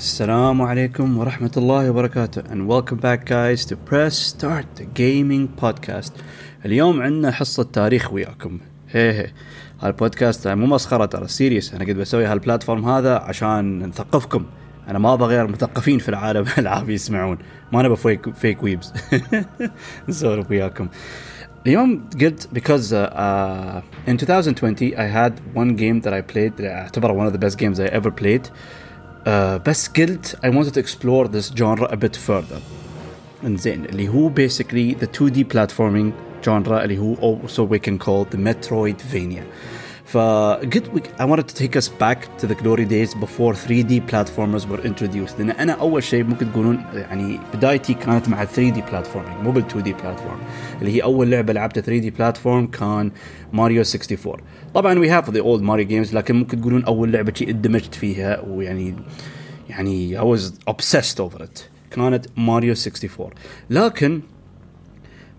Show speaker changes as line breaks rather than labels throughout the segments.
Assalamu alaikum wa rahmatullahi wa barakatuh and welcome back guys to Press Start the Gaming Podcast. اليوم عندنا حصة تاريخ وياكم. هي هي. هالبودكاست مو مسخرة ترى سيريس أنا قد بسوي هالبلاتفورم هذا عشان نثقفكم. أنا ما أبغى غير مثقفين في العالم العاب يسمعون. ما نبغى فيك فيك ويبز نسولف وياكم. اليوم قلت because uh, uh, in 2020 I had one game that I played that اعتبره one of the best games I ever played. بس قلت I wanted to explore this genre a bit further انزين اللي هو basically the 2D platforming genre اللي هو also we can call the Metroidvania فقلت I wanted to take us back to the glory days before 3D platformers were introduced لان انا اول شيء ممكن تقولون يعني بدايتي كانت مع 3D platforming مو بال 2D platform اللي هي اول لعبه لعبتها 3D platform كان ماريو 64 طبعا we have the old Mario games لكن ممكن تقولون اول لعبه شيء اندمجت فيها ويعني يعني I was obsessed over it كانت ماريو 64 لكن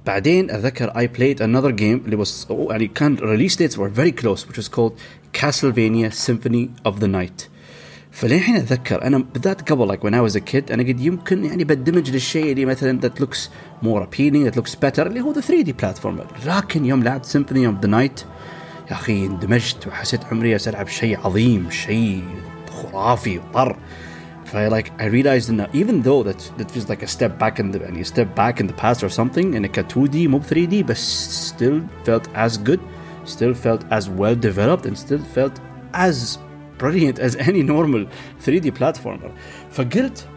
بعدين اتذكر I played another game اللي was يعني كان release dates were very close which was called Castlevania Symphony of the Night فللحين اتذكر انا بالذات قبل like when I was a kid انا قد يمكن يعني بندمج للشيء اللي مثلا that looks more appealing that looks better اللي هو the 3D platformer لكن يوم لعبت Symphony of the Night يا اخي اندمجت وحسيت عمري العب شيء عظيم شيء خرافي وطر ف like I realized that even though that that feels like a step back in the يعني step back in the past or something and ك 2D مو 3D but still felt as good still felt as well developed and still felt as brilliant as any normal 3D platformer فقلت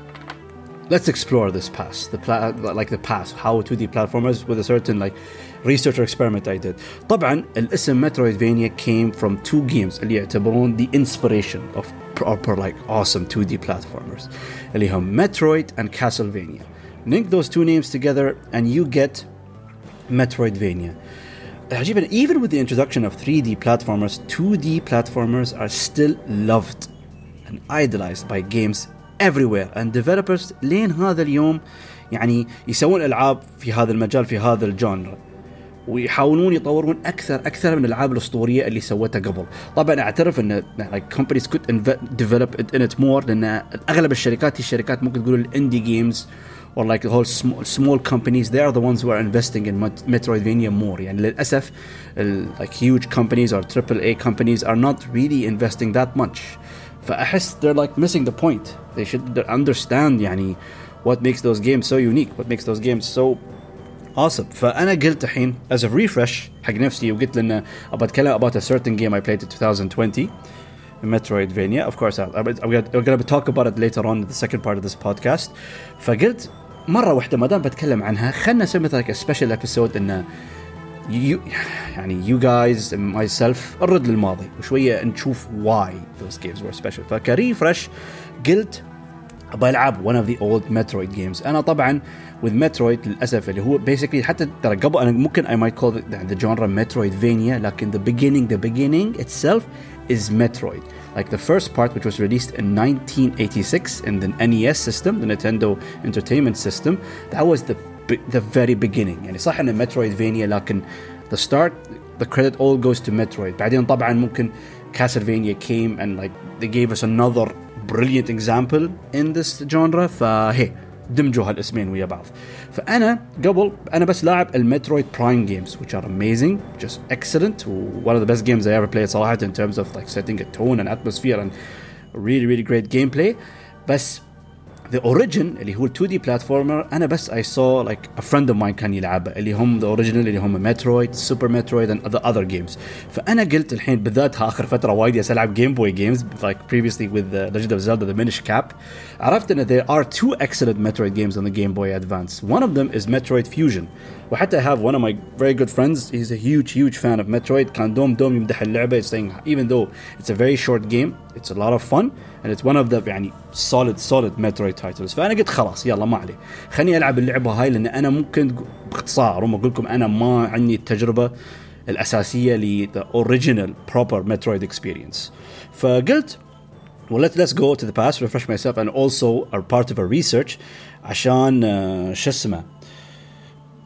let's explore this past the pla- like the past how 2D platformers with a certain like research or experiment I did طبعا الاسم Metroidvania came from two games اللي يعتبرون the inspiration of proper like awesome 2D platformers اللي هم Metroid and Castlevania link those two names together and you get Metroidvania عجيبا even with the introduction of 3D platformers 2D platformers are still loved and idolized by games everywhere and developers لين هذا اليوم يعني يسوون العاب في هذا المجال في هذا الجانر ويحاولون يطورون اكثر اكثر من الالعاب الاسطوريه اللي سوتها قبل طبعا اعترف ان like companies could develop it in it more لان اغلب الشركات هي الشركات ممكن تقول الاندي جيمز or like the whole small, small companies they are the ones who are investing in Metroidvania more يعني للاسف like huge companies or triple A companies are not really investing that much فاحس they're like missing the point they should understand يعني what makes those games so unique what makes those games so awesome فانا قلت الحين as a refresh حق نفسي وقلت لنا ابغى اتكلم about a certain game I played in 2020 Metroidvania of course I'll, I'm going to talk about it later on in the second part of this podcast فقلت مره واحده ما دام بتكلم عنها خلنا نسوي مثلا a special episode انه you, يعني you guys and myself نرد للماضي وشويه نشوف why those games were special فكريفرش قلت ابغى العب one of the old Metroid games انا طبعا with Metroid للاسف اللي هو basically حتى ترى قبل انا ممكن I might call it the genre Metroidvania لكن the beginning the beginning itself is Metroid like the first part which was released in 1986 in the NES system the Nintendo Entertainment System that was the the very beginning يعني صح ان Metroidvania لكن the start the credit all goes to Metroid بعدين طبعا ممكن Castlevania came and like they gave us another brilliant example in this genre فهي دمجوا هالاسمين ويا بعض فانا قبل انا بس لاعب المترويد برايم جيمز which are amazing just excellent one of the best games I ever played صراحه in terms of like setting a tone and atmosphere and really really great gameplay بس the origin اللي هو ال 2D platformer انا بس I saw like a friend of mine كان يلعبها اللي هم the original اللي هم Metroid, Super Metroid and the other games فانا قلت الحين بالذات اخر فتره وايد العب Game Boy games like previously with the Legend of Zelda the Minish Cap عرفت ان there are two excellent Metroid games on the Game Boy Advance one of them is Metroid Fusion وحتى I have one of my very good friends he's a huge huge fan of Metroid كان دوم دوم يمدح اللعبه saying even though it's a very short game it's a lot of fun and it's one of the يعني solid solid Metroid titles فانا قلت خلاص يلا ما عليه خليني العب اللعبه هاي لان انا ممكن باختصار هم اقول لكم انا ما عندي التجربه الاساسيه ل the original proper Metroid experience فقلت well let, let's go to the past refresh myself and also are part of a research عشان uh, شو اسمه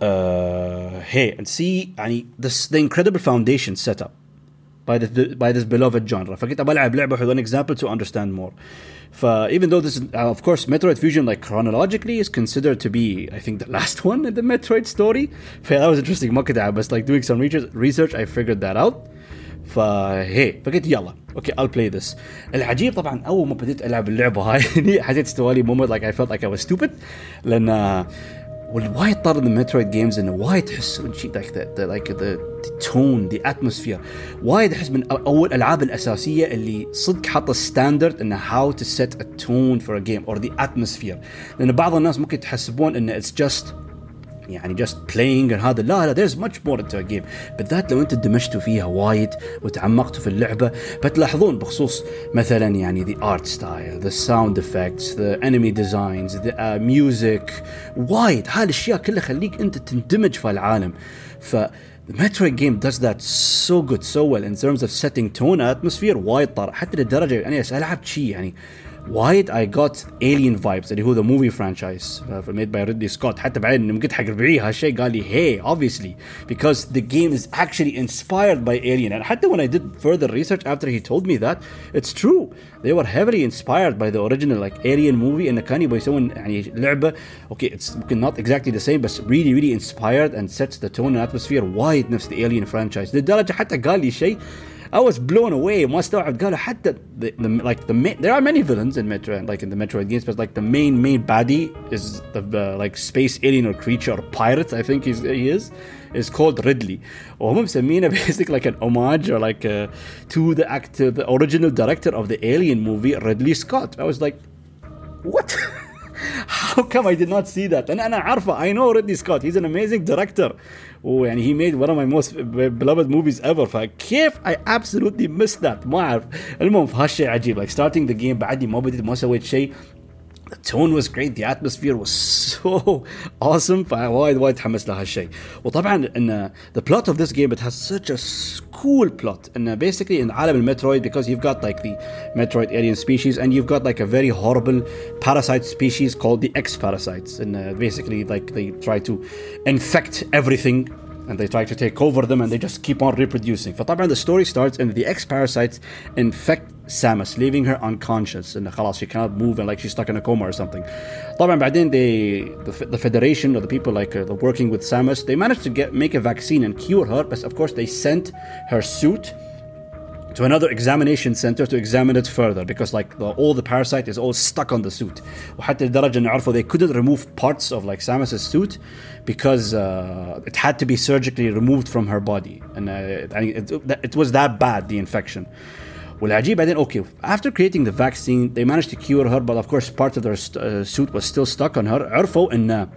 uh, hey and see يعني this the incredible foundation set up by this by this beloved genre فكنت ابى العب لعبه with one example to understand more ف even though this is uh, of course Metroid Fusion like chronologically is considered to be I think the last one in the Metroid story ف that was interesting ما كنت بس like doing some research, research I figured that out فهي فقلت يلا اوكي I'll play this العجيب طبعا اول ما بديت العب اللعبه هاي حسيت استوالي مومنت like I felt like I was stupid لان والوايد طار المترويد جيمز انه وايد تحسون شيء لايك ذا لايك ذا تون ذا اتموسفير وايد احس من أول الالعاب الأساسية اللي صدق حاطة ستاندرد انه هاو تو سيت ا تون فور ا جيم اور ذا اتموسفير لأن بعض الناس ممكن تحسبون انه اتس جاست يعني جاست بلاينج هذا لا لا ذيرز ماتش مور انتو جيم بالذات لو انت دمجتوا فيها وايد وتعمقتوا في اللعبة بتلاحظون بخصوص مثلا يعني ذا ارت ستايل ذا ساوند افكتس ذا انمي ديزاينز ذا ميوزك وايد. هالاشياء كلها خليك انت تندمج في العالم. ف Metroid game does that so good so well in terms of setting tone atmosphere وايد طار. حتى لدرجة يعني العب شي يعني وايد I got alien vibes اللي هو the movie franchise uh, made by Ridley Scott حتى بعدين لما قلت حق ربعي هالشيء قال لي hey obviously because the game is actually inspired by Alien and حتى when I did further research after he told me that it's true they were heavily inspired by the original like Alien movie انه كان يبغى يسوون يعني لعبه okay it's ممكن not exactly the same but really really inspired and sets the tone and atmosphere وايد نفس the Alien franchise لدرجه حتى قال لي شيء I was blown away ما استوعب قالوا حتى the, the, like the main, there are many villains in Metro like in the Metroid games but like the main main baddie is the uh, like space alien or creature or pirate I think he's, he is is called Ridley وهم مسمينه basically like an homage or like uh, to the actor the original director of the Alien movie Ridley Scott I was like what How come I did not see that? And أنا عارفة I know Ridley Scott he's an amazing director ويعني he made one of my most beloved movies ever فكيف I absolutely missed that ما أعرف المهم فهالشيء عجيب like starting the game بعدي ما بديت ما سويت شيء the tone was great the atmosphere was so awesome فوايد وايد تحمس لهالشيء وطبعا ان the plot of this game it has such a cool plot ان basically in عالم المترويد because you've got like the Metroid alien species and you've got like a very horrible parasite species called the X parasites and uh, basically like they try to infect everything and they try to take over them and they just keep on reproducing. فطبعا the story starts and the X-parasites infect Samus, leaving her unconscious and خلاص she cannot move and like she's stuck in a coma or something. Then they, the, the federation or the people like uh, working with Samus, they managed to get make a vaccine and cure her, but of course they sent her suit to another examination center to examine it further because like the, all the parasite is all stuck on the suit وحتى لدرجة انه عرفوا they couldn't remove parts of like Samus's suit because uh, it had to be surgically removed from her body and uh, it, it, it was that bad the infection والعجيب بعدين okay after creating the vaccine they managed to cure her but of course part of their uh, suit was still stuck on her عرفوا ان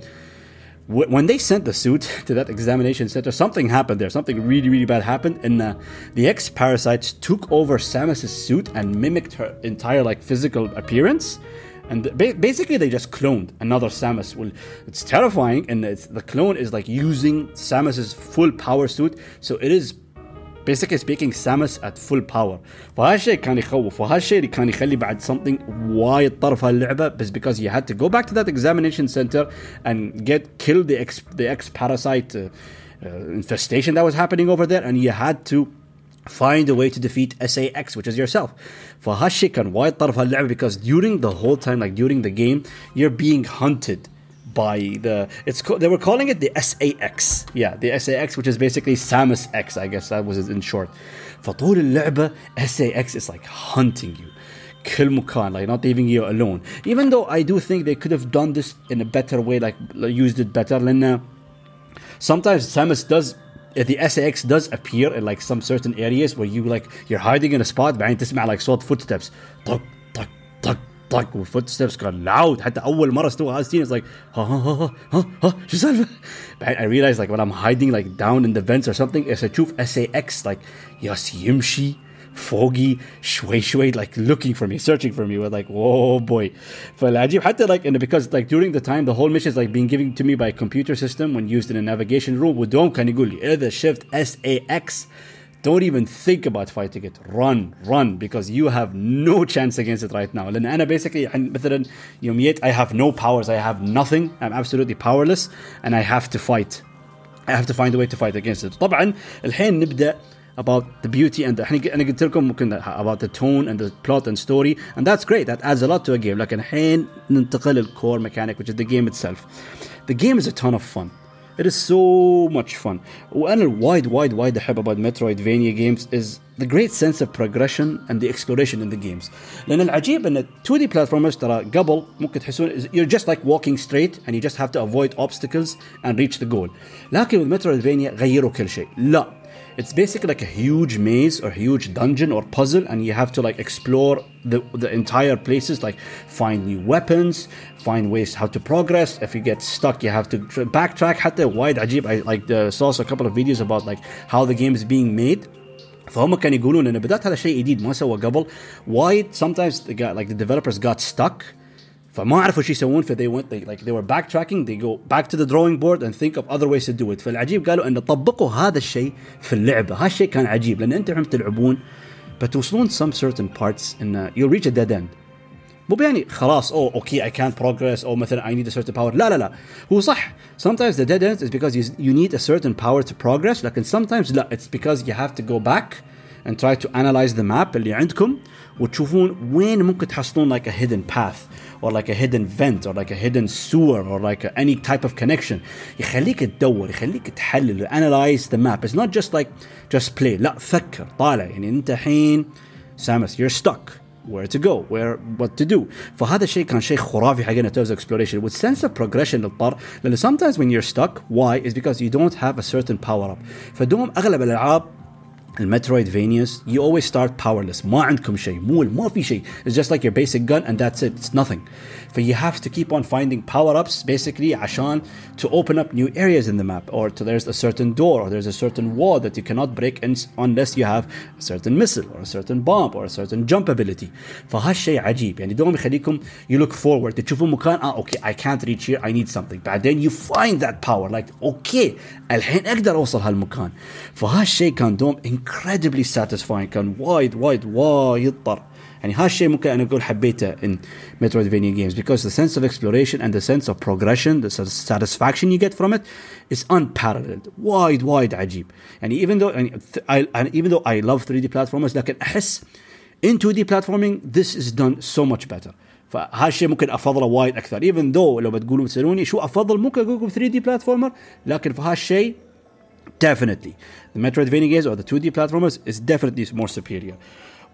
when they sent the suit to that examination center, something happened there. Something really, really bad happened, and uh, the X-parasites took over Samus's suit and mimicked her entire like physical appearance. And ba- basically, they just cloned another Samus. Well, it's terrifying, and it's, the clone is like using Samus's full power suit, so it is basically speaking Samus at full power. فهالشيء كان يخوف وهالشيء اللي كان يخلي بعد something وايد طرف هاللعبة بس because you had to go back to that examination center and get kill the ex the X parasite uh, uh, infestation that was happening over there and you had to find a way to defeat SAX which is yourself. فهالشيء كان وايد طرف هاللعبة because during the whole time like during the game you're being hunted by the it's they were calling it the SAX yeah the SAX which is basically Samus X I guess that was in short فطول اللعبة SAX is like hunting you كل مكان like not leaving you alone even though I do think they could have done this in a better way like used it better لأن sometimes Samus does the SAX does appear in like some certain areas where you like you're hiding in a spot بعدين تسمع like صوت footsteps طق طق طق طق والفوتستبس كان loud حتى اول مره استوى هذا السين it's like ها ها ها ها ها شو السالفه I realized like when I'm hiding like down in the vents or something is اشوف SAX like ياس يمشي فوقي شوي شوي like looking for me searching for me we're like whoa boy فالعجيب حتى like and because like during the time the whole mission is like being given to me by a computer system when used in a navigation room ودوم كان يقول لي اذا شفت SAX don't even think about fighting it run run because you have no chance against it right now لان انا basically مثلا يوم جيت I have no powers I have nothing I'm absolutely powerless and I have to fight I have to find a way to fight against it طبعا الحين نبدا about the beauty and the انا قلت لكم ممكن about the tone and the plot and story and that's great that adds a lot to a game لكن الحين ننتقل للcore mechanic which is the game itself the game is a ton of fun it is so much fun وانا الوايد وايد وايد احب about Metroidvania games is the great sense of progression and the exploration in the games لان العجيب ان 2D platformers ترى قبل ممكن تحسون you're just like walking straight and you just have to avoid obstacles and reach the goal لكن with Metroidvania غيروا كل شيء لا it's basically like a huge maze or huge dungeon or puzzle and you have to like explore the, the entire places like find new weapons find ways how to progress if you get stuck you have to backtrack حتى وايد عجيب I like the, saw a couple of videos about like how the game is being made فهم كانوا يقولون ان بدات هذا شيء جديد ما سوى قبل وايد sometimes they got, like the developers got stuck فما عرفوا شو يسوون ف they went they, like they were backtracking they go back to the drawing board and think of other ways to do it فالعجيب قالوا ان طبقوا هذا الشيء في اللعبه هذا الشيء كان عجيب لان انتم عم تلعبون بتوصلون some certain parts ان you'll reach a dead end مو يعني خلاص او اوكي I can't progress او مثلا I need a certain power لا لا لا هو صح sometimes the dead end is because you, you need a certain power to progress لكن sometimes لا it's because you have to go back and try to analyze the map اللي عندكم وتشوفون وين ممكن تحصلون like a hidden path or like a hidden vent or like a hidden sewer or like a, any type of connection يخليك تدور يخليك تحلل analyze the map it's not just like just play لا فكر طالع يعني انت الحين سامس you're stuck where to go where what to do فهذا الشيء كان شيء خرافي حقنا in terms of exploration with sense of progression للطر لأن sometimes when you're stuck why is because you don't have a certain power up فدوم أغلب الألعاب المترويدفينياس you always start powerless ما عندكم شيء مو ما في شيء it's just like your basic gun and that's it it's nothing ف you have to keep on finding power ups basically عشان to open up new areas in the map or to, there's a certain door or there's a certain wall that you cannot break in, unless you have a certain missile or a certain bomb or a certain jump ability فهالشيء عجيب يعني دوم يخليكم you look forward تشوفون مكان اه okay I can't reach here I need something بعدين you find that power like okay الحين اقدر اوصل هالمكان فهالشيء كان دوم incredibly satisfying كان وايد وايد وايد طر يعني هالشيء ممكن انا اقول حبيته in Metroidvania games because the sense of exploration and the sense of progression the satisfaction you get from it is unparalleled وايد وايد عجيب يعني even though يعني I, even though I love 3D platformers لكن احس in 2D platforming this is done so much better فهالشيء ممكن افضله وايد اكثر even though لو بتقولوا تسالوني شو افضل ممكن اقول لكم 3 d platformer لكن في هالشيء definitely the Metroidvania games or the 2D platformers is definitely more superior.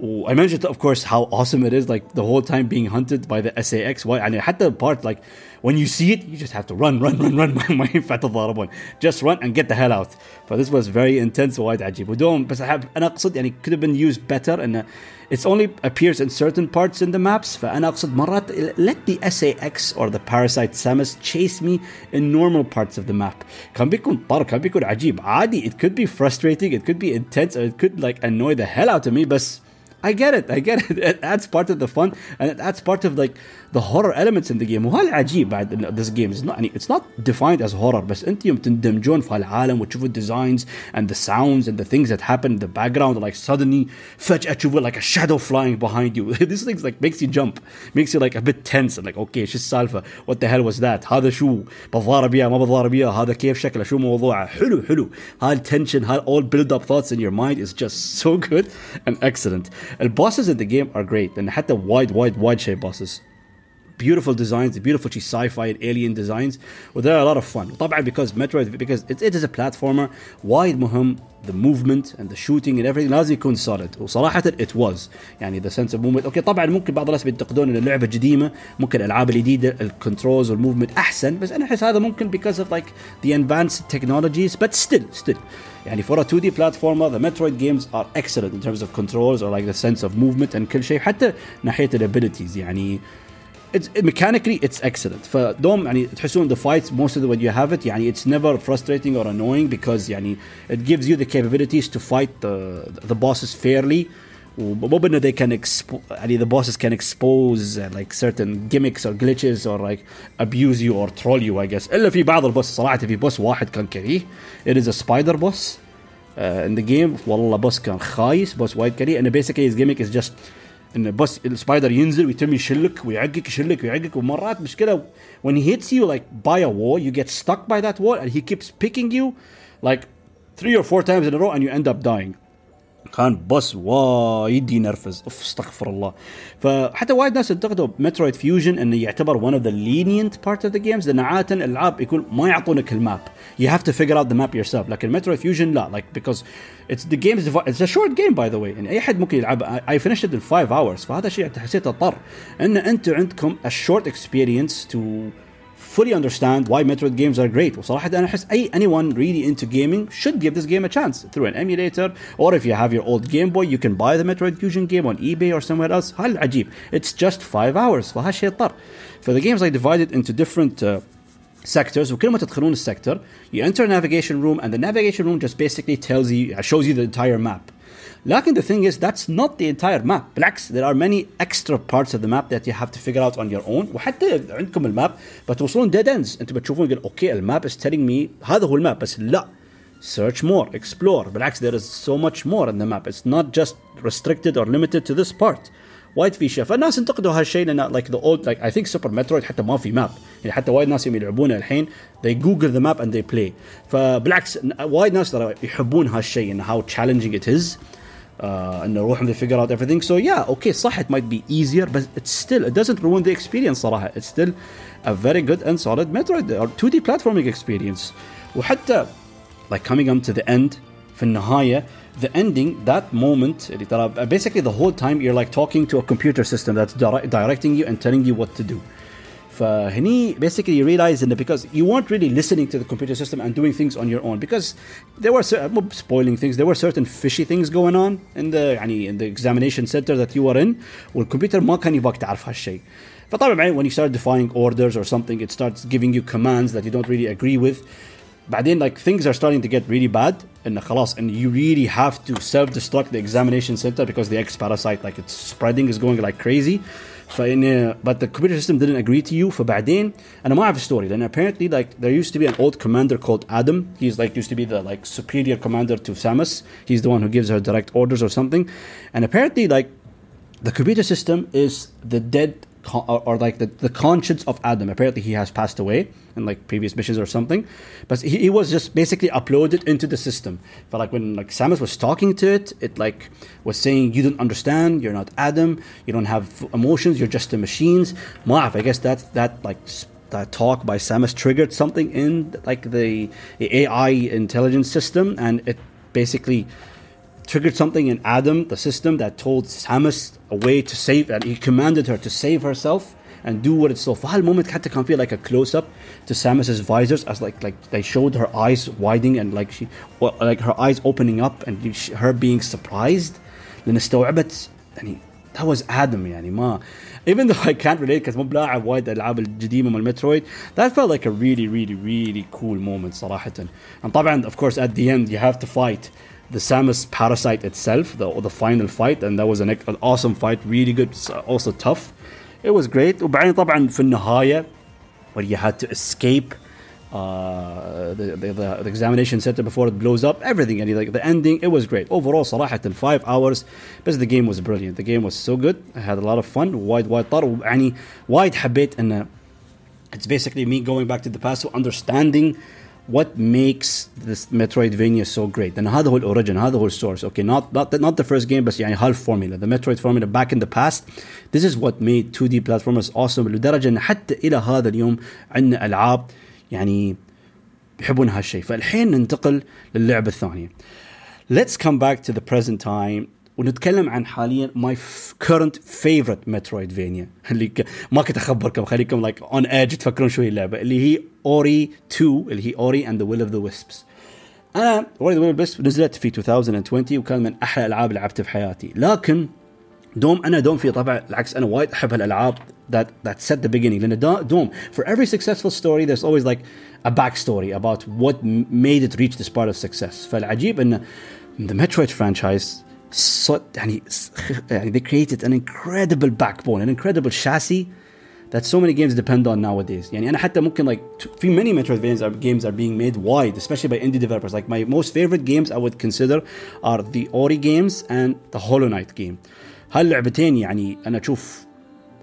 I mentioned, of course, how awesome it is, like the whole time being hunted by the SAX. Why? And had the part like when you see it, you just have to run, run, run, run. ما ينفع تتضاربون. Just run and get the hell out. But this was very intense وايد عجيب. ودوم بس أحب أنا أقصد يعني could have been used better and it only appears in certain parts in the maps. فأنا أقصد مرات let the SAX or the parasite Samus chase me in normal parts of the map. كان بيكون طر كان بيكون عجيب. عادي. It could be frustrating. It could be intense. Or it could like annoy the hell out of me. بس I get it, I get it. It adds part of the fun and it adds part of like the horror elements in the game وهذا العجيب بعد this game is not it's not defined as horror بس انت يوم تندمجون في هالعالم وتشوفوا designs and the sounds and the things that happen in the background like suddenly فجأة تشوفوا like a shadow flying behind you this things like makes you jump makes you like a bit tense and like okay شو السالفة what the hell was that هذا شو بضارب اياه ما بضارب اياه هذا كيف شكله شو موضوعه حلو حلو هالتنشن هال all build up thoughts in your mind is just so good and excellent the bosses in the game are great and حتى wide wide wide shape bosses beautiful designs, beautiful sci-fi and alien designs, well, they're a lot of fun. طبعا because Metroid because it, it is a platformer وايد مهم the movement and the shooting and everything لازم يكون solid وصراحة it was يعني the sense of movement اوكي طبعا ممكن بعض الناس بينتقدون ان اللعبة قديمة ممكن الالعاب الجديدة الكنترولز والموفمنت احسن بس انا احس هذا ممكن because of like the advanced technologies but still still يعني for a 2D platformer the Metroid games are excellent in terms of controls or like the sense of movement and كل شيء حتى ناحية الابيلتيز يعني it's mechanically it's excellent فدوم يعني تحسون the fights most of the when you have it يعني it's never frustrating or annoying because يعني it gives you the capabilities to fight the the bosses fairly ومو بانه they can expo يعني the bosses can expose uh, like certain gimmicks or glitches or like abuse you or troll you I guess الا في بعض البوس صراحه في بوس واحد كان كريه it is a spider boss uh, in the game والله بوس كان خايس بوس وايد كريه and basically his gimmick is just ان بس السبايدر ينزل ويتم يشلك ويعقك يشلك ويعقك ومرات مشكله when he hits you like by a wall you get stuck by that wall and he keeps picking you like three or four times in a row and you end up dying كان بس وايد ينرفز. أوف استغفر الله. فحتى وايد ناس انتقدوا مترويد فيوجن إنه يعتبر ون اوف ذا لينينت بارت اوف ذا جيمز لأن عادة الألعاب يكون ما يعطونك الماب. يو هاف تو فيجر اوت ذا ماب يور سيلف لكن مترويد فيوجن لا لايك بيكوز اتس ذا جيمز اتس ا شورت جيم باي ذا واي يعني أي حد ممكن يلعب اي فينيشت ان 5 اورز فهذا شيء حسيته اضطر إن أنتم عندكم ا شورت اكسبيرينس تو fully understand why Metroid games are great وصراحة أنا أحس أي anyone really into gaming should give this game a chance through an emulator or if you have your old Game Boy you can buy the Metroid Fusion game on eBay or somewhere else هل عجيب it's just 5 hours فهالشيء اضطر ف the games like divided into different uh, sectors وكل ما تدخلون السكتر you enter a navigation room and the navigation room just basically tells you shows you the entire map لكن the thing is that's not the entire map بالعكس there are many extra parts of the map that you have to figure out on your own وحتى عندكم الماب بتوصلون dead ends انتم بتشوفون يقول اوكي الماب is telling me هذا هو الماب بس لا search more explore بالعكس there is so much more in the map it's not just restricted or limited to this part وايد في شيء فالناس انتقدوا هالشيء لان like the old like I think Super Metroid حتى ما في ماب يعني حتى وايد ناس يوم يلعبونه الحين they google the map and they play فبالعكس وايد ناس ترى يحبون هالشيء and how challenging it is uh, انه روحهم they figure out everything so yeah okay صح it might be easier but it's still it doesn't ruin the experience صراحة it's still a very good and solid Metroid or 2D platforming experience وحتى like coming on to the end في النهاية the ending that moment اللي ترى basically the whole time you're like talking to a computer system that's direct, directing you and telling you what to do فهني basically you realize in the, because you weren't really listening to the computer system and doing things on your own because there were cer- spoiling things there were certain fishy things going on in the يعني in the examination center that you were in والكمبيوتر ما كان يبغاك تعرف هالشيء فطبعا when you start defying orders or something it starts giving you commands that you don't really agree with بعدين like things are starting to get really bad and خلاص and you really have to self-destruct the examination center because the X parasite like it's spreading is going like crazy فإن but the computer system didn't agree to you فبعدين أنا ما أعرف story then apparently like there used to be an old commander called Adam he's like used to be the like superior commander to Samus he's the one who gives her direct orders or something and apparently like the computer system is the dead or, or, like the, the conscience of Adam. Apparently, he has passed away in like previous missions or something, but he, he was just basically uploaded into the system. But like when like Samus was talking to it, it like was saying, "You don't understand. You're not Adam. You don't have emotions. You're just the machines." Maaf, I guess that that like that talk by Samus triggered something in like the, the AI intelligence system, and it basically triggered something in Adam, the system that told Samus a way to save, and he commanded her to save herself and do what it's so. For a moment, حتى كان feel like a close up to Samus's visors as like like they showed her eyes widening and like she well, like her eyes opening up and she, her being surprised لان استوعبت يعني that was Adam يعني ما even though I can't relate because مو بلاعب وايد الالعاب القديمه مال مترويد that felt like a really really really cool moment صراحه and طبعا of course at the end you have to fight the Samus parasite itself, the, the final fight, and that was an, an awesome fight, really good, also tough. It was great. وبعدين طبعا في النهاية where you had to escape uh, the, the, the, the examination center before it blows up, everything, and like the ending, it was great. Overall, صراحة five hours, but the game was brilliant. The game was so good. I had a lot of fun. وايد وايد طر يعني وايد حبيت انه it's basically me going back to the past, understanding what makes this Metroidvania so great لأن هذا هو الأوريجن هذا هو السورس okay not not the, not the first game بس يعني هالفورمولا the Metroid formula back in the past this is what made 2D platformers awesome لدرجة أن حتى إلى هذا اليوم عندنا ألعاب يعني يحبون هالشيء فالحين ننتقل للعبة الثانية let's come back to the present time ونتكلم عن حاليا ماي كرنت فيفورت مترويد فينيا اللي ما كنت أخبركم خليكم لايك اون ايدج تفكرون شوي اللعبة اللي هي اوري 2 اللي هي اوري اند ذا ويل اوف ذا ويسبس أنا اوري ذا ويل اوف ذا ويسبس نزلت في 2020 وكان من أحلى الألعاب اللي لعبتها في حياتي. لكن دوم أنا دوم في طبع العكس أنا وايد أحب هالألعاب that that set the beginning. لأن دوم for every successful story there's always like a backstory about what made it reach this part of success. فالعجيب إن the Metroid franchise so, يعني, يعني they created an incredible backbone an incredible chassis that so many games depend on nowadays يعني أنا حتى ممكن like في many Metroidvania are, games are being made wide especially by indie developers like my most favorite games I would consider are the Ori games and the Hollow Knight game هاللعبتين يعني أنا أشوف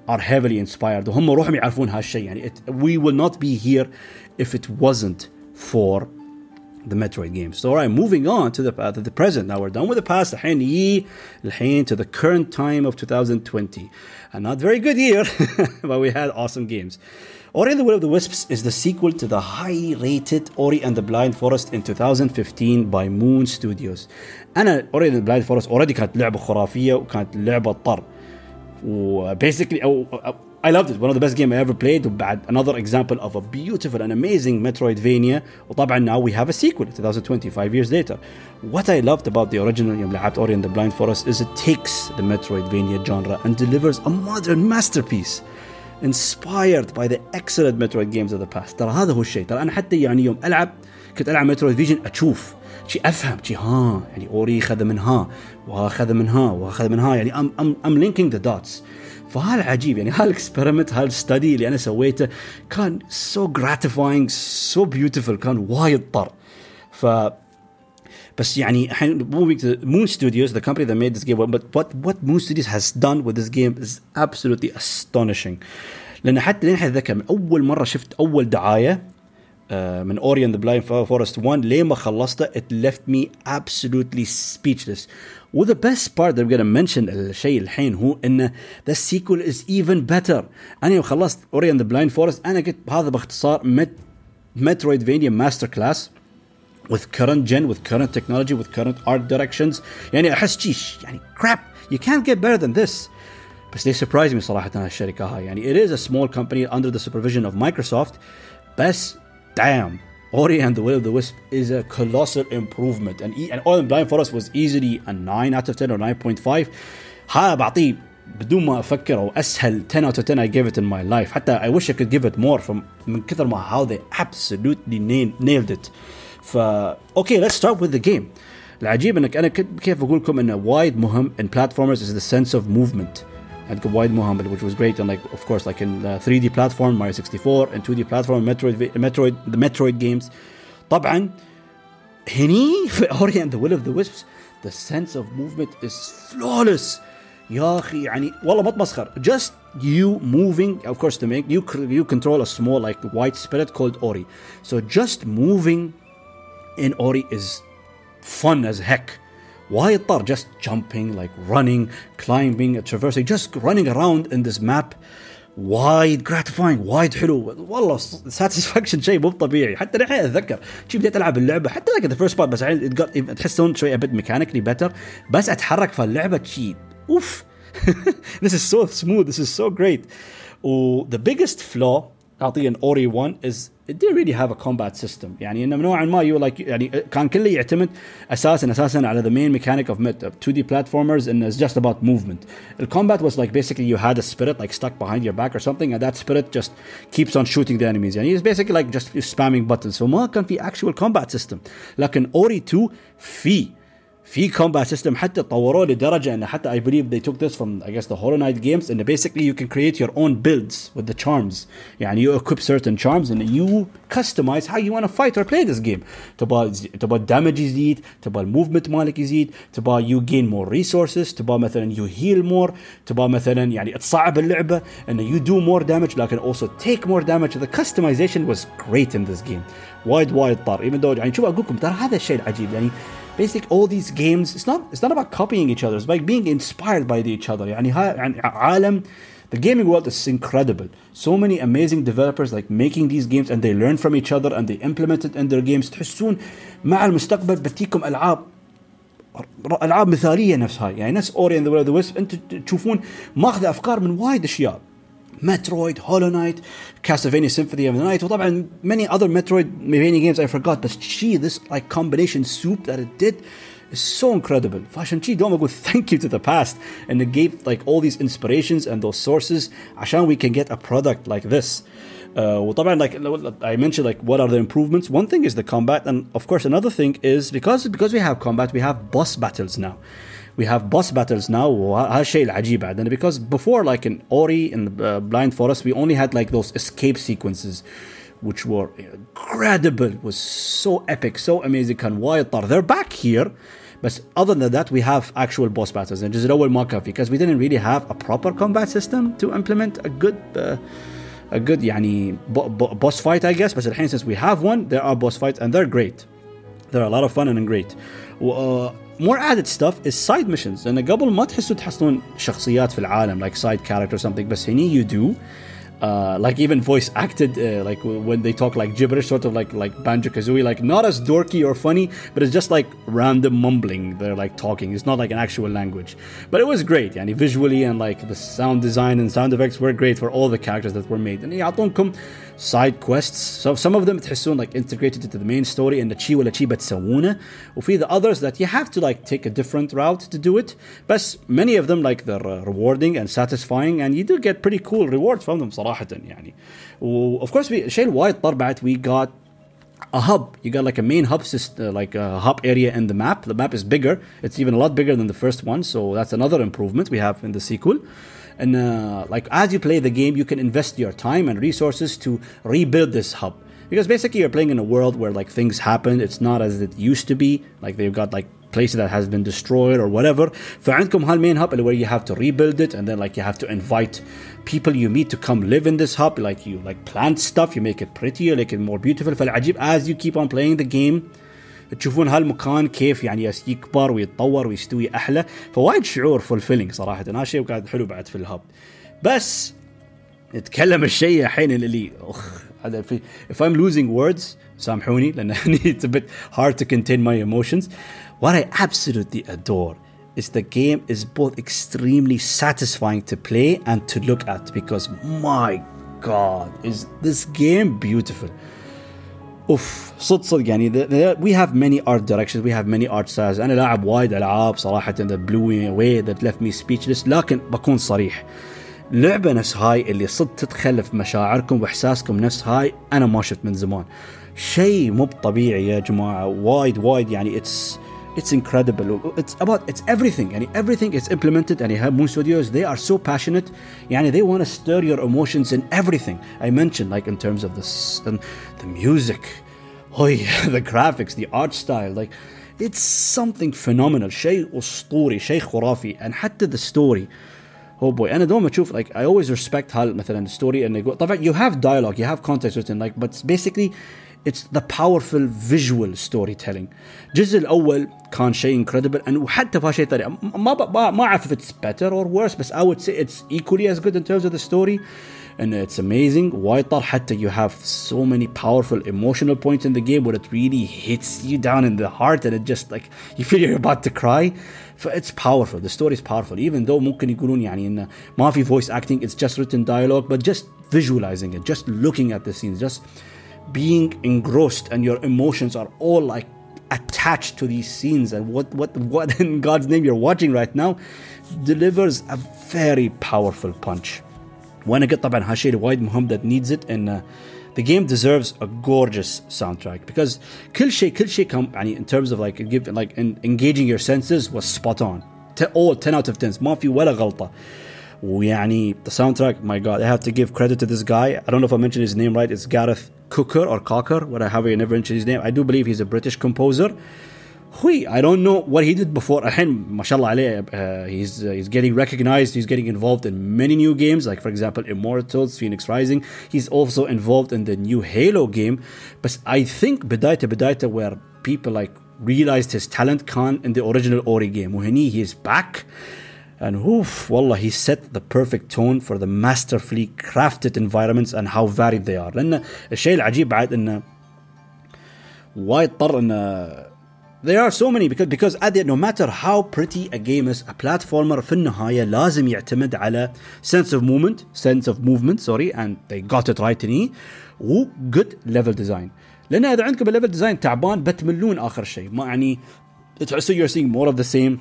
are heavily inspired وهم روحهم يعرفون هالشيء يعني it, we will not be here if it wasn't for the Metroid games. So, all right, moving on to the uh, to the present. Now we're done with the past. الحين يي الحين to the current time of 2020. A not very good year, but we had awesome games. Ori and the Will of the Wisps is the sequel to the high rated Ori and the Blind Forest in 2015 by Moon Studios. أنا Ori and the Blind Forest already كانت لعبة خرافية وكانت لعبة طر. وبيسكلي أو, أو I loved it. One of the best games I ever played. وبعد another example of a beautiful and amazing Metroidvania. وطبعا now we have a sequel 2020, five years later. What I loved about the original يوم لعبت Ori and the Blind Forest is it takes the Metroidvania genre and delivers a modern masterpiece. inspired by the excellent Metroid games of the past ترى هذا هو الشيء ترى انا حتى يعني يوم العب كنت العب مترويد فيجن اشوف شي افهم شي ها يعني اوري خذ من ها واخذ من ها واخذ من ها يعني ام ام ام لينكينج ذا دوتس فهذا عجيب يعني هالاكسبيرمنت هالستدي اللي أنا سويته كان سو جراتيفاينج سو بيوتيفول كان وايد طر. ف بس يعني الحين moving to Moon Studios the company that made this game but what what Moon Studios has done with this game لأن حتى لين اتذكر من أول مرة شفت أول دعاية من اوري اند ذا بلايند فورست 1 لين ما خلصته؟ It left me absolutely speechless. و the best part that I'm gonna mention الشيء الحين هو انه the sequel is even better انا يوم خلصت اوري اند ذا بلايند فورست انا قلت هذا باختصار مترويدفينيا ماستر كلاس with current gen with current technology with current art directions يعني احس شيش يعني crap you can't get better than this بس they surprise me صراحة هالشركة هاي يعني it is a small company under the supervision of Microsoft بس damn Ori and the Will of the Wisp is a colossal improvement and, and Ori and Blind Forest was easily a 9 out of 10 or 9.5 هذا بعطيه بدون ما افكر او اسهل 10 out of 10 I gave it in my life حتى I wish I could give it more from من كثر ما how they absolutely nailed it ف اوكي let's start with the game العجيب انك انا كيف اقول لكم انه وايد مهم in platformers is the sense of movement عندكم وايد مهم which was great and like of course like in uh, 3D platform Mario 64 and 2D platform Metroid Metroid the Metroid games طبعا هني في Ori and the Will of the Wisps the sense of movement is flawless يا اخي يعني والله ما تمسخر just you moving of course to make you you control a small like white spirit called Ori so just moving in Ori is fun as heck. Why tar just jumping, like running, climbing, traversing, just running around in this map وايد gratifying وايد حلو والله ساتسفاكشن شيء مو طبيعي حتى الحين اتذكر شي بديت العب اللعبه حتى ذاك ذا فيرست بارت بس تحسون شوي ابد ميكانيكلي بيتر بس اتحرك في اللعبه شي اوف this is so smooth this is so great و the biggest flaw اعطيه ان اوري 1 is it didn't really have a combat system يعني انه نوعا ما you like يعني كان كله يعتمد اساسا اساسا على the main mechanic of 2D platformers and it's just about movement. The combat was like basically you had a spirit like stuck behind your back or something and that spirit just keeps on shooting the enemies يعني it's basically like just spamming buttons فما كان في actual combat system لكن اوري 2 في في combat system حتى طوروه لدرجه ان حتى I believe they took this from I guess the Hollow Knight games and basically you can create your own builds with the charms يعني you equip certain charms and you customize how you want to fight or play this game تبغى تبغى الدامج يزيد تبغى الموفمنت مالك يزيد تبغى you gain more resources تبغى مثلا you heal more تبغى مثلا يعني تصعب اللعبه and you do more damage لكن also take more damage the customization was great in this game وايد وايد طار even though يعني شوف اقول لكم ترى هذا الشيء العجيب يعني basic all these games it's not it's not about copying each other it's like being inspired by each other يعني ها يعني عالم the gaming world is incredible so many amazing developers like making these games and they learn from each other and they implement it in their games تحسون مع المستقبل بتيكم العاب العاب مثاليه نفس هاي يعني نفس اوري اند ذا ويست انتم تشوفون ماخذه افكار من وايد اشياء Metroid, Hollow Knight, Castlevania Symphony of the Night وطبعا many other Metroidvania games I forgot but gee this like combination soup that it did is so incredible فعشان شي دوم اقول thank you to the past and it gave like all these inspirations and those sources عشان we can get a product like this uh, وطبعا like I mentioned like what are the improvements one thing is the combat and of course another thing is because because we have combat we have boss battles now we have boss battles now وهذا الشيء العجيب بعد because before like in Ori and uh, Blind Forest we only had like those escape sequences which were incredible was so epic so amazing كان وايد طار they're back here but other than that we have actual boss battles and just الأول ما كان because we didn't really have a proper combat system to implement a good uh, a good يعني boss fight I guess but الحين since we have one there are boss fights and they're great they're a lot of fun and great و, uh, more added stuff is side missions. لان قبل ما تحسوا تحصلون شخصيات في العالم like side character or something بس هني you do. Uh, like even voice acted uh, like when they talk like gibberish sort of like like Banjo-Kazooie like not as dorky or funny but it's just like random mumbling. They're like talking. It's not like an actual language. But it was great. And visually and like the sound design and sound effects were great for all the characters that were made. And يعطونكم side quests. So some of them تحسون like integrated into the main story and the شي ولا شي بتسوونه. وفي the others that you have to like take a different route to do it. But many of them like they're uh, rewarding and satisfying and you do get pretty cool rewards from them صراحة يعني. و of course we الشيء الوايد طر we got a hub. You got like a main hub system, uh, like a hub area in the map. The map is bigger. It's even a lot bigger than the first one. So that's another improvement we have in the sequel and uh, like as you play the game you can invest your time and resources to rebuild this hub because basically you're playing in a world where like things happen it's not as it used to be like they've got like places that has been destroyed or whatever فعندكم هالمين hub where you have to rebuild it and then like you have to invite people you meet to come live in this hub like you like plant stuff you make it prettier make it more beautiful فالعجيب as you keep on playing the game تشوفون هالمكان كيف يعني يكبر ويتطور ويستوي أحلى فوايد شعور فولفيلينج صراحة هذا شيء وقاعد حلو بعد في الهب بس نتكلم الشيء الحين اللي اخ هذا في if I'm losing words سامحوني لأن it's a bit hard to contain my emotions what I absolutely adore is the game is both extremely satisfying to play and to look at because my god is this game beautiful أوف صدق صدق. يعني we have many art directions. We have many art styles. أنا لاعب وايد ألعاب صراحة blew me away that left me speechless. لكن بكون صريح لعبة نفس هاي اللي صدق تدخل في مشاعركم وإحساسكم نفس هاي أنا ما شفت من زمان. شيء مو طبيعي يا جماعة. وايد وايد. يعني it's it's incredible it's about it's everything يعني everything is implemented and you have Moon Studios they are so passionate يعني they want to stir your emotions in everything I mentioned like in terms of the the music oh yeah the graphics the art style like it's something phenomenal شيء أسطوري شيء خرافي and حتى the story oh boy انا دوما اشوف like I always respect هال مثلا story انه يقول طبعا you have dialogue you have context written like but basically it's the powerful visual storytelling الجزء الاول كان شيء incredible and وحتى في شيء ثاني ما ما اعرف if it's better or worse بس I would say it's equally as good in terms of the story and it's amazing وايد طار حتى you have so many powerful emotional points in the game where it really hits you down in the heart and it just like you feel you're about to cry it's powerful the story is powerful even though ممكن يقولون يعني انه ما في voice acting it's just written dialogue but just visualizing it just looking at the scenes just being engrossed and your emotions are all like attached to these scenes and what what what in God's name you're watching right now delivers a very powerful punch. وانا قلت طبعا هالشيء وايد مهم that needs it and uh, the game deserves a gorgeous soundtrack because كل شيء كل شيء كم يعني in terms of like give like in, engaging your senses was spot on. all 10 out of 10 ما في ولا غلطة. ويعني the soundtrack my god I have to give credit to this guy I don't know if I mentioned his name right it's Gareth Cooker or Cocker what I have I never mentioned his name I do believe he's a British composer Hui, I don't know what he did before. الحين Mashallah شاء uh, he's uh, he's getting recognized. He's getting involved in many new games, like for example Immortals, Fenyx Rising. He's also involved in the new Halo game. But I think bedaita bedaita, where people like realized his talent can in the original Ori game. وهني he is back. and oof, wallah, he set the perfect tone for the masterfully crafted environments and how varied they are. لأن الشيء العجيب بعد إنه وايد طر إنه there are so many because because at the, no matter how pretty a game is a platformer في النهاية لازم يعتمد على sense of movement sense of movement sorry and they got it right هني و good level design لأن إذا عندكم الليفل ديزاين تعبان بتملون آخر شيء ما يعني تحسوا you're seeing more of the same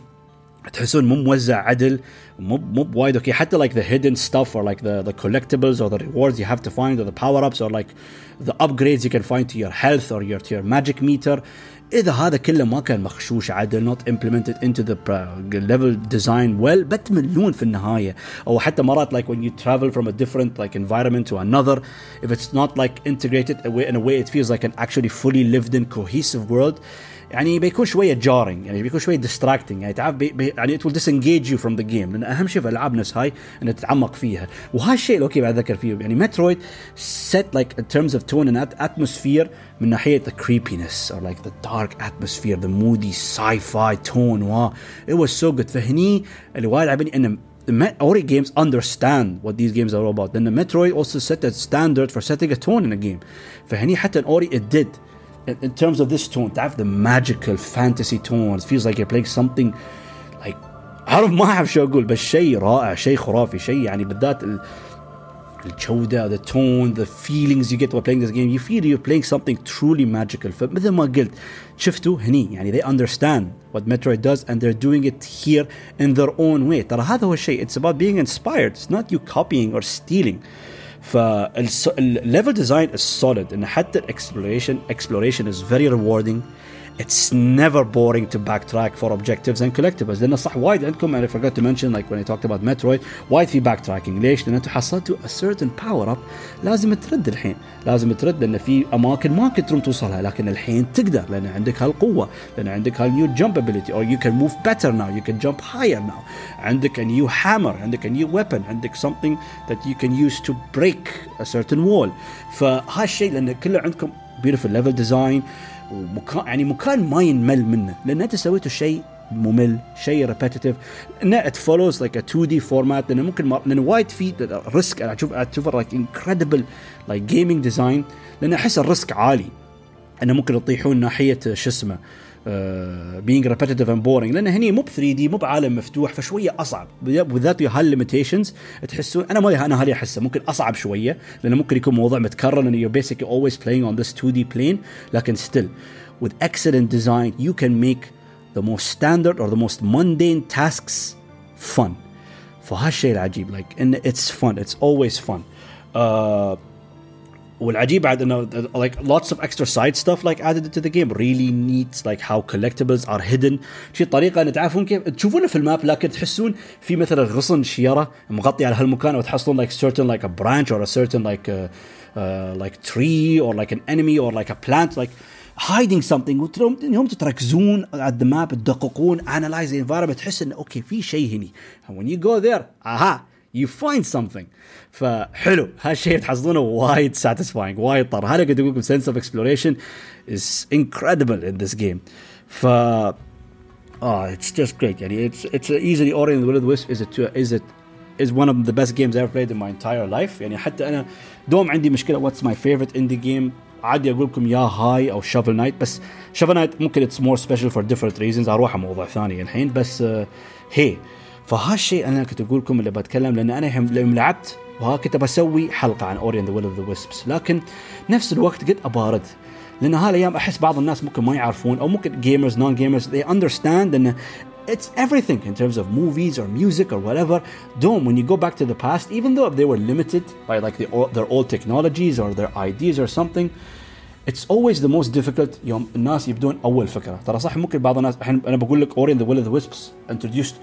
تحسون مو موزع عدل مو مو بوايد اوكي حتى like the hidden stuff or like the the collectibles or the rewards you have to find or the power ups or like the upgrades you can find to your health or your to your magic meter اذا هذا كله ما كان مخشوش عدل not implemented into the level design well بتملون في النهايه او حتى مرات like when you travel from a different like environment to another if it's not like integrated in a way it feels like an actually fully lived in cohesive world يعني بيكون شويه جارنج يعني بيكون شويه ديستراكتنج يعني تعرف بي بي يعني it will disengage you from the game لان اهم شيء في الالعاب نفس هاي ان تتعمق فيها وهالشيء اللي اوكي بعد ذكر فيه يعني مترويد set like in terms of tone and atmosphere من ناحيه the creepiness or like the dark atmosphere the moody sci-fi tone wow it was so good فهني اللي وايد عجبني ان Ori games understand what these games are about then the Metroid also set a standard for setting a tone in a game فهني حتى Ori it did in, in terms of this tone تعرف the magical fantasy tone it feels like you're playing something like عارف ما اعرف شو اقول بس شيء رائع شيء خرافي شيء يعني بالذات الجودة the tone the feelings you get while playing this game you feel you're playing something truly magical فمثل ما قلت شفتوا هني يعني they understand what Metroid does and they're doing it here in their own way ترى هذا هو الشيء it's about being inspired it's not you copying or stealing فالليفل ديزاين is solid ان حتى الاكسبلوريشن exploration is very rewarding it's never boring to backtrack for objectives and collectibles لان صح وايد عندكم انا forgot to mention like when I talked about Metroid وايد في backtracking ليش؟ لان انتم حصلتوا a certain power up لازم ترد الحين لازم ترد لان في اماكن ما كنت تروم توصلها لكن الحين تقدر لان عندك هالقوه لان عندك هالنيو jump ability or you can move better now you can jump higher now عندك a new hammer عندك a new weapon عندك something that you can use to break a certain wall فهالشيء لان كله عندكم beautiful level design ومكان يعني مكان ما ينمل منه. لأن أنت سويتوا شيء ممل شيء ريبيتيتيف إنه ات فولوز لايك ا 2 دي فورمات لأنه ممكن ما لأنه وايد في ريسك أنا أشوف أشوف لايك انكريدبل لايك جيمنج ديزاين لأن أحس الريسك عالي. إنه ممكن تطيحون ناحية شو اسمه بينج ريبيتيتيف اند بورينج لان هني مو ب 3 دي مو بعالم مفتوح فشويه اصعب بالذات هالليميتيشنز تحسون انا ما انا هالي احسه ممكن اصعب شويه لانه ممكن يكون موضوع متكرر لان you're basically always playing on this 2D plane لكن still with excellent design you can make the most standard or the most mundane tasks fun فهالشيء العجيب like ان it's fun it's always fun uh, والعجيب بعد انه like lots of extra side stuff like added into the game really neat like how collectibles are hidden شي طريقه ان تعرفون كيف تشوفونه في الماب لكن تحسون في مثلا غصن شيره مغطي على هالمكان وتحصلون like certain like a branch or a certain like a, uh, like tree or like an enemy or like a plant like hiding something وتروم يوم تركزون على the map تدققون analyze the environment تحس انه اوكي في شيء هني when you go there اها you find something فحلو هالشيء تحصلونه وايد satisfying وايد طر هذا قد اقول لكم sense of exploration is incredible in this game ف oh it's just great يعني it's it's easily Ori and the Will of the Wisp is a is it is one of the best games I've played in my entire life يعني حتى انا دوم عندي مشكله what's my favorite indie game عادي اقول لكم يا هاي او شافل نايت بس شافل نايت ممكن اتس مور سبيشال فور ديفرنت ريزنز اروح موضوع ثاني الحين بس هي فهالشيء أنا كنت أقول لكم اللي بتكلم لأن أنا يوم لعبت وها كنت بسوي حلقة عن اوري ذا ويل اوف ذا ويسبس لكن نفس الوقت قد أبارد لأن هالايام أحس بعض الناس ممكن ما يعرفون أو ممكن جيمرز نون جيمرز they understand إن it's everything in terms of movies or music or whatever. Don't when you go back to the past, even though they were limited by like the, their old technologies or their ideas or something, it's always the most difficult. يوم الناس يبدون أول فكرة. ترى صح؟ ممكن بعض الناس الحين أنا بقول لك اوري ذا ويل ذا ويسبس introduced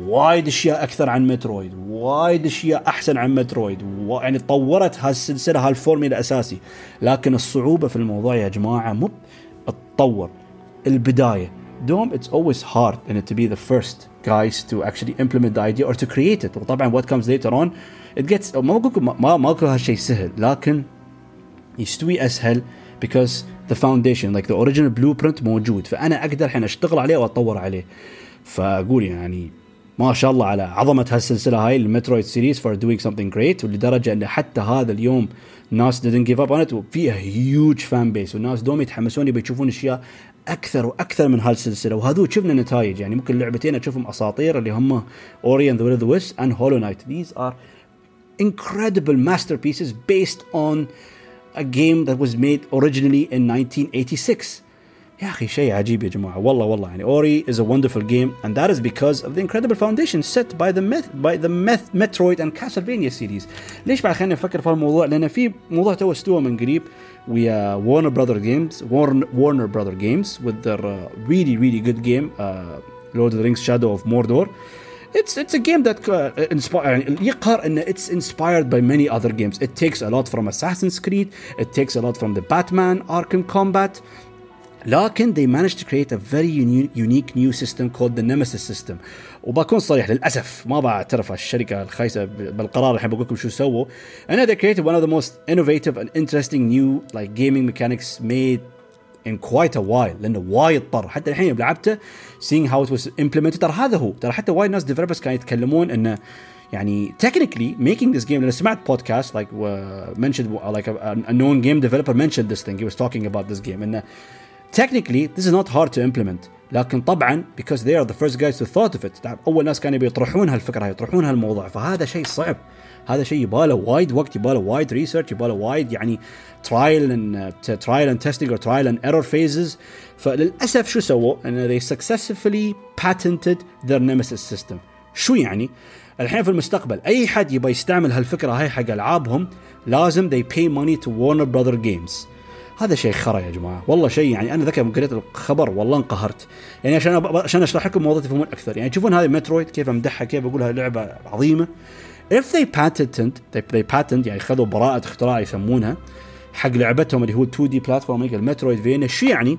وايد أشياء أكثر عن مترويد وايد أشياء أحسن عن مترويد يعني طورت هالسلسلة هالفورميلا اساسي لكن الصعوبة في الموضوع يا جماعة مو تطور البداية. دوم always hard in it to be the first guys to actually implement the idea or to create it. وطبعا what comes later on it gets ما بقول ما ما أقول هالشيء سهل. لكن يستوي أسهل because the foundation like the original blueprint موجود. فأنا أقدر الحين أشتغل عليه وأطور عليه. فأقول يعني ما شاء الله على عظمة هالسلسلة هاي المترويد سيريز فور دوينج something great ولدرجة إن حتى هذا اليوم ناس didn't give up on it وفيها هيوج فان بيس والناس دوم يتحمسون يبي يشوفون أشياء أكثر وأكثر من هالسلسلة. وهذول شفنا نتائج يعني ممكن لعبتين أشوفهم أساطير اللي هم اوري اند ذا ويست اند هولو نايت these are incredible masterpieces based on a game that was made originally in 1986 يا اخي شيء عجيب يا جماعه والله والله يعني اوري is a wonderful game and that is because of the incredible foundation set by the myth by the myth Metroid and Castlevania series ليش بعد خلينا نفكر في الموضوع لان في موضوع تو استوى من قريب ويا Warner Brother Games Warner, Warner Brother Games with their uh, really really good game uh, Lord of the Rings Shadow of Mordor it's it's a game that uh, inspired يقهر ان it's inspired by many other games it takes a lot from Assassin's Creed it takes a lot from the Batman Arkham Combat لكن they managed to create a very uni- unique new system called the Nemesis system وبكون صريح للاسف ما بعترف الشركه الخايسه بالقرار الحين بقول لكم شو سووا انا they created one of the most innovative and interesting new like gaming mechanics made in quite a while لانه وايد طر حتى الحين لعبته seeing how it was implemented ترى هذا هو ترى حتى وايد ناس developers كانوا يتكلمون انه يعني technically making this game لأن سمعت podcast like uh, mentioned like a, a known game developer mentioned this thing he was talking about this game انه technically this is not hard to implement. لكن طبعا because they are the first guys to thought of it أول ناس كانوا يطرحون هالفكرة يطرحون هالموضوع. فهذا شيء صعب. هذا شيء يباله وايد وقت يباله وايد ريسيرش يباله وايد يعني ترايل اند ترايل اند تيستنج أو ترايل اند ايرور فيزز فللأسف شو سووا؟ إن they successfully patented their nemesis system. شو يعني؟ الحين في المستقبل أي حد يبغى يستعمل هالفكرة هاي حق ألعابهم لازم they pay money to Warner Brother Games. هذا شيء خرا يا جماعة. والله شيء يعني أنا ذكر قريت الخبر والله انقهرت. يعني عشان عشان أشرح لكم الموضوع تفهمون أكثر. يعني تشوفون هذه مترويد كيف امدحها كيف اقولها لعبة عظيمة. If they patented they, they patent يعني خذوا براءة اختراع يسمونها حق لعبتهم اللي هو 2 دي بلاتفورم المترويد فينا شو يعني؟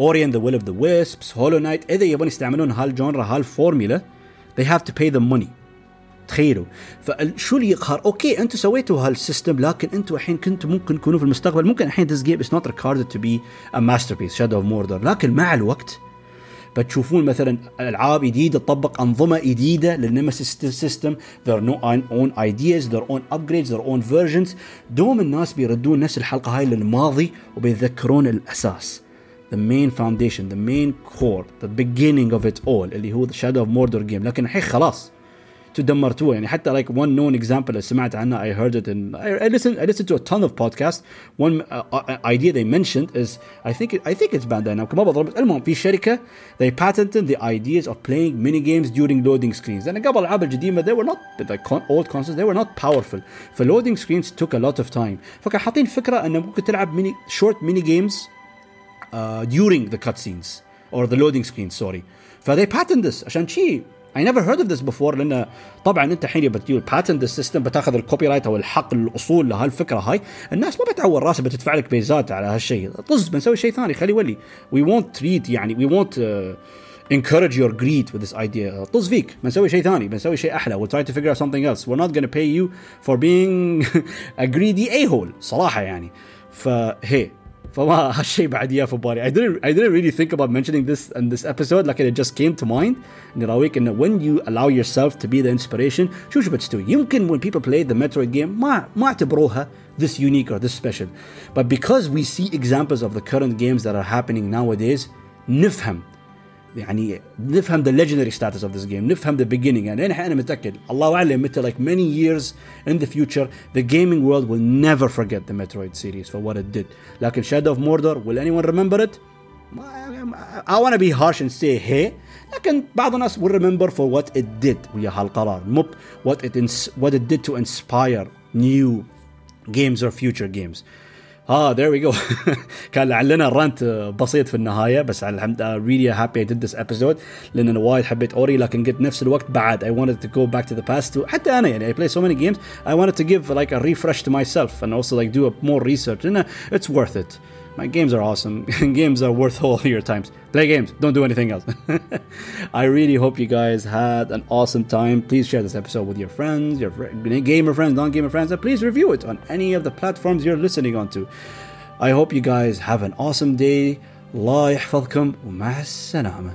اوري ذا ويل اوف ذا ويسبس هولو نايت إذا يبون يستعملون هالجونرا هالفورميلا they have to pay them money. تخيلوا. فشو اللي يقهر؟ أوكي أنتم سويتوا هالسيستم لكن أنتم الحين كنتوا ممكن تكونوا في المستقبل. ممكن الحين this game is not regarded to be a masterpiece Shadow of Mordor. لكن مع الوقت بتشوفون مثلا ألعاب جديدة تطبق أنظمة جديدة للنمسيس سيستم. Their own ideas their own upgrades their own versions. دوم الناس بيردون نفس الحلقة هاي للماضي وبيتذكرون الأساس. The main foundation the main core the beginning of it all اللي هو the Shadow of Mordor game. لكن الحين خلاص. تدمرتوه يعني حتى like one known example اللي سمعت عنه I heard it in I, I listened I listened to a ton of podcasts one uh, idea they mentioned is I think it, I think it's Bandai Namco ما بضرب المهم في شركة they patented the ideas of playing mini games during loading screens لأن قبل الألعاب القديمة they were not like old consoles they were not powerful ف loading screens took a lot of time فكان حاطين فكرة أنه ممكن تلعب mini short mini games uh, during the cutscenes or the loading screens sorry ف they patented this عشان شي I never heard of this before لأن طبعا أنت الحين بتجيب باتنت السيستم بتاخذ الكوبي رايت أو الحق الأصول لهالفكرة هاي. الناس ما بتعور راسها بتدفع لك بيزات على هالشيء. طز بنسوي شيء ثاني خلي يولي. We won't treat يعني we won't uh, encourage your greed with this idea. طز فيك بنسوي شيء ثاني بنسوي شيء أحلى. We'll try to figure out something else. We're not gonna pay you for being a greedy a-hole. صراحة يعني. فهي فما هالشيء بعد يا في بالي I didn't I didn't really think about mentioning this in this episode لكن it just came to mind اني راويك انه when you allow yourself to be the inspiration شو شو بتسوي يمكن when people play the Metroid game ما ما اعتبروها this unique or this special but because we see examples of the current games that are happening nowadays نفهم يعني نفهم the legendary status of this game نفهم the beginning يعني الحين انا متاكد الله اعلم متى like many years in the future the gaming world will never forget the Metroid series for what it did لكن Shadow of Mordor will anyone remember it I want to be harsh and say hey لكن بعض الناس will remember for what it did ويا هالقرار مو what it what it did to inspire new games or future games اه there we go كان لعلنا رانت بسيط في النهايه بس على الحمد لله really happy I did this episode لان انا وايد حبيت اوري لكن قلت نفس الوقت بعد I wanted to go back to the past to حتى انا يعني I play so many games I wanted to give like a refresh to myself and also like do a more research and uh, it's worth it my games are awesome games are worth all your times play games don't do anything else i really hope you guys had an awesome time please share this episode with your friends your gamer friends non-gamer friends and please review it on any of the platforms you're listening on to i hope you guys have an awesome day الله يحفظكم ومع السلامه